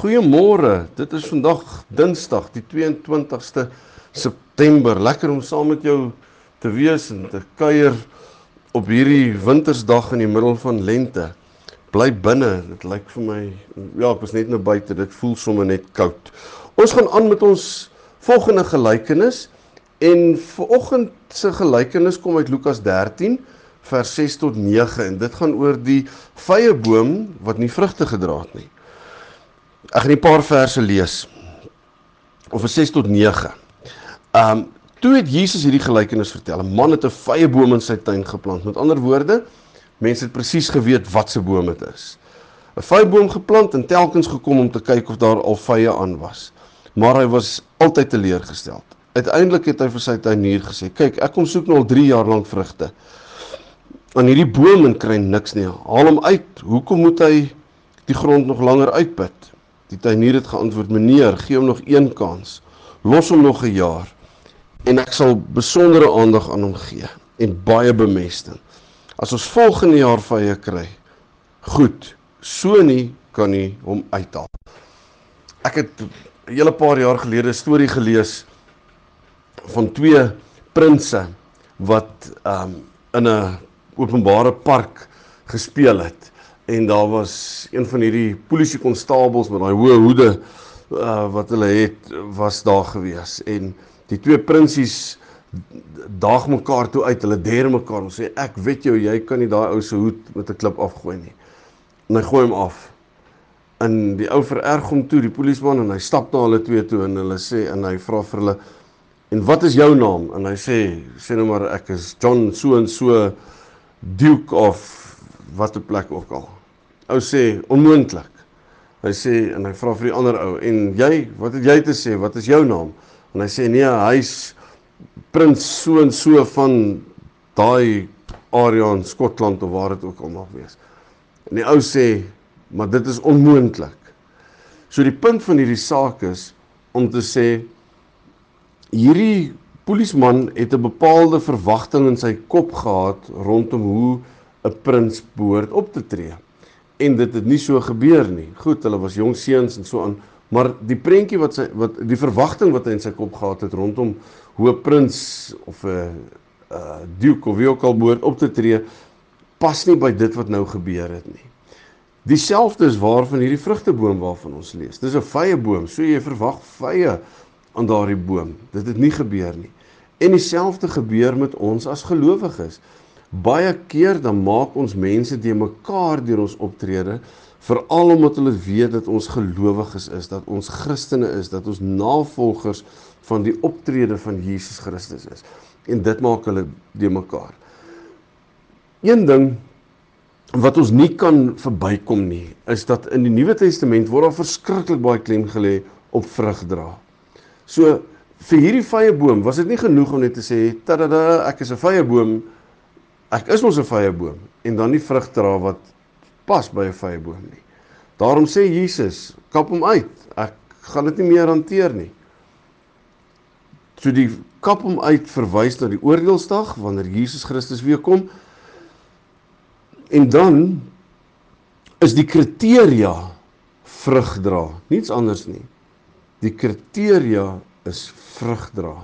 Goeiemôre. Dit is vandag Dinsdag, die 22ste September. Lekker om saam met jou te wees en te kuier op hierdie wintersdag in die middel van lente. Bly binne. Dit lyk vir my ja, ek was net nou buite. Dit voel sommer net koud. Ons gaan aan met ons volgende gelykenis en vanoggend se gelykenis kom uit Lukas 13 vers 6 tot 9 en dit gaan oor die vrye boom wat nie vrugte gedra het nie. Ek gaan 'n paar verse lees. Of 6 tot 9. Um toe het Jesus hierdie gelykenis vertel. 'n Man het 'n vrye boom in sy tuin geplant. Met ander woorde, mense het presies geweet wat se boom dit is. 'n Vrye boom geplant en telkens gekom om te kyk of daar al vrye aan was. Maar hy was altyd teleurgestel. Uiteindelik het hy vir sy tuinier gesê: "Kyk, ek kom soek nou al 3 jaar lank vrugte. Aan hierdie boom en kry niks nie. Haal hom uit. Hoekom moet hy die grond nog langer uitput?" Die tuinier het geantwoord: "Meneer, gee hom nog een kans. Los hom nog 'n jaar en ek sal besondere aandag aan hom gee en baie bemesting. As ons volgende jaar vye kry, goed. So nie kan nie hom uithaal." Ek het 'n hele paar jaar gelede 'n storie gelees van twee prinses wat um in 'n openbare park gespeel het en daar was een van hierdie polisiekonstabels met daai hoë hoede uh, wat hulle het was daar gewees. En die twee prinsies daag mekaar toe uit hulle der mekaar. En sê ek weet jou jy kan nie daai ou se hoed met 'n klip afgooi nie. En hy gooi hom af. En die ou vererg hom toe die polisieman en hy stap na hulle twee toe en hulle sê en hy vra vir hulle en wat is jou naam? En hy sê sê nou maar ek is John so en so Duke of wat 'n plek ook al ou sê onmoontlik. Hy sê en hy vra vir die ander ou en jy, wat het jy te sê? Wat is jou naam? En hy sê nee, hy's prins so en so van daai area in Skotland of waar dit ook al mag wees. En die ou sê, maar dit is onmoontlik. So die punt van hierdie saak is om te sê hierdie polisieman het 'n bepaalde verwagting in sy kop gehad rondom hoe 'n prins behoort op te tree en dit het nie so gebeur nie. Goed, hulle was jong seuns en so aan, maar die prentjie wat sy wat die verwagting wat hy in sy kop gehad het rondom hoe 'n prins of 'n uh duke of wie ook al behoort op te tree pas nie by dit wat nou gebeur het nie. Dieselfde is waar van hierdie vrugteboom waarvan ons lees. Dis 'n vrye boom, so jy verwag vrye aan daardie boom. Dit het nie gebeur nie. En dieselfde gebeur met ons as gelowiges. Baie keer dan maak ons mense te mekaar deur ons optrede veral omdat hulle weet dat ons gelowiges is, dat ons Christene is, dat ons navolgers van die optrede van Jesus Christus is. En dit maak hulle te mekaar. Een ding wat ons nie kan verbykom nie, is dat in die Nuwe Testament word daar verskriklik baie klem gelê op vrug dra. So vir hierdie vrye boom was dit nie genoeg om net te sê tada ek is 'n vrye boom Ek is mos 'n vrye boom en dan nie vrug dra wat pas by 'n vrye boom nie. Daarom sê Jesus, kap hom uit. Ek gaan dit nie meer hanteer nie. So die kap hom uit verwys na die oordeelsdag wanneer Jesus Christus weer kom. En dan is die kriteria vrug dra, niets anders nie. Die kriteria is vrug dra.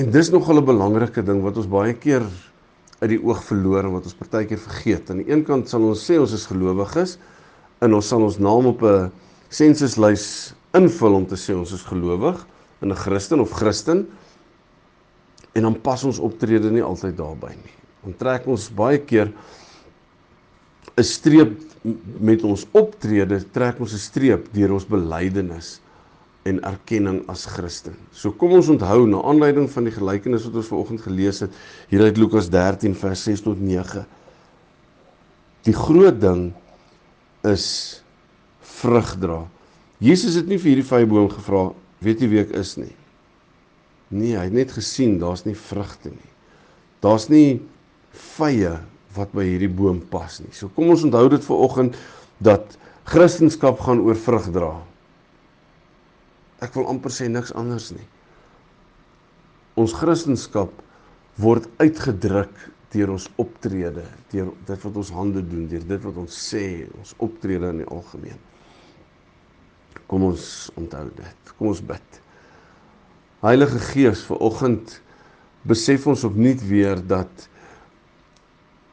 En dis nog 'n belangrike ding wat ons baie keer uit die oog verloor wat ons partykeer vergeet. Aan die een kant sal ons sê ons is gelowiges en ons sal ons naam op 'n sensuslys invul om te sê ons is gelowig en 'n Christen of Christen. En dan pas ons optrede nie altyd daarbey nie. Dan trek ons baie keer 'n streep met ons optrede, trek ons 'n streep deur ons belydenis en erkenning as Christen. So kom ons onthou na aanleiding van die gelykenis wat ons vanoggend gelees het hier uit Lukas 13 vers 6 tot 9. Die groot ding is vrug dra. Jesus het nie vir hierdie vyeboom gevra, weet jy wie ek is nie. Nee, hy het net gesien daar's nie vrugte nie. Daar's nie vye wat by hierdie boom pas nie. So kom ons onthou dit vir oggend dat Christendom gaan oor vrug dra. Ek wil amper sê niks anders nie. Ons Christendom word uitgedruk deur ons optrede, deur dit wat ons hande doen, deur dit wat ons sê, ons optrede in die algemeen. Kom ons onthou dit. Kom ons bid. Heilige Gees, ver oggend besef ons opnuut weer dat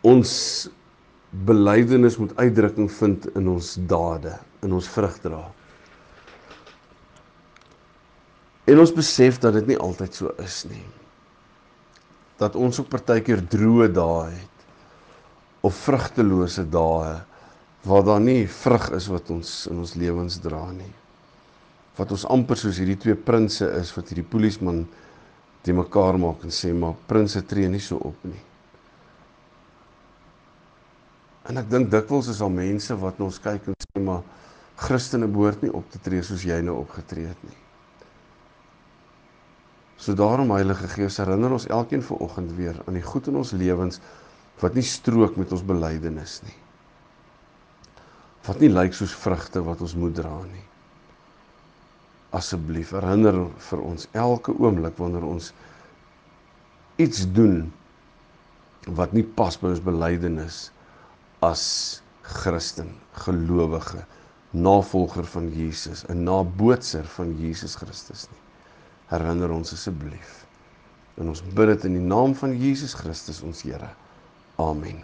ons belydenis moet uitdrukking vind in ons dade, in ons vrug dra. En ons besef dat dit nie altyd so is nie dat ons ook partykeer droë dae het of vrugtelose dae waar daar nie vrug is wat ons in ons lewens dra nie. Wat ons amper soos hierdie twee prinse is wat hierdie polisieman te mekaar maak en sê maar prinse tree nie so op nie. En ek dink dikwels is al mense wat ons kyk en sê maar Christene behoort nie op te tree soos jy nou opgetree het nie. So daarom Heilige Gees herinner ons elkeen ver oggend weer aan die goed in ons lewens wat nie strook met ons belydenis nie. Wat nie lyk soos vrugte wat ons moet dra nie. Asseblief herinner vir ons elke oomblik wanneer ons iets doen wat nie pas by ons belydenis as Christen, gelowige, navolger van Jesus, 'n nabootser van Jesus Christus nie herinner ons asseblief. En ons bid dit in die naam van Jesus Christus ons Here. Amen.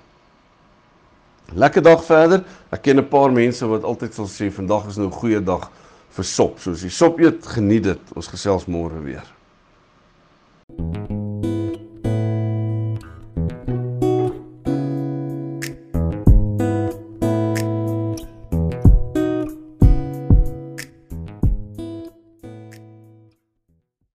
Lekker dag verder. Ek ken 'n paar mense wat altyd sal sê vandag is nou 'n goeie dag vir sop. So as jy sop eet, geniet dit. Ons gesels môre weer.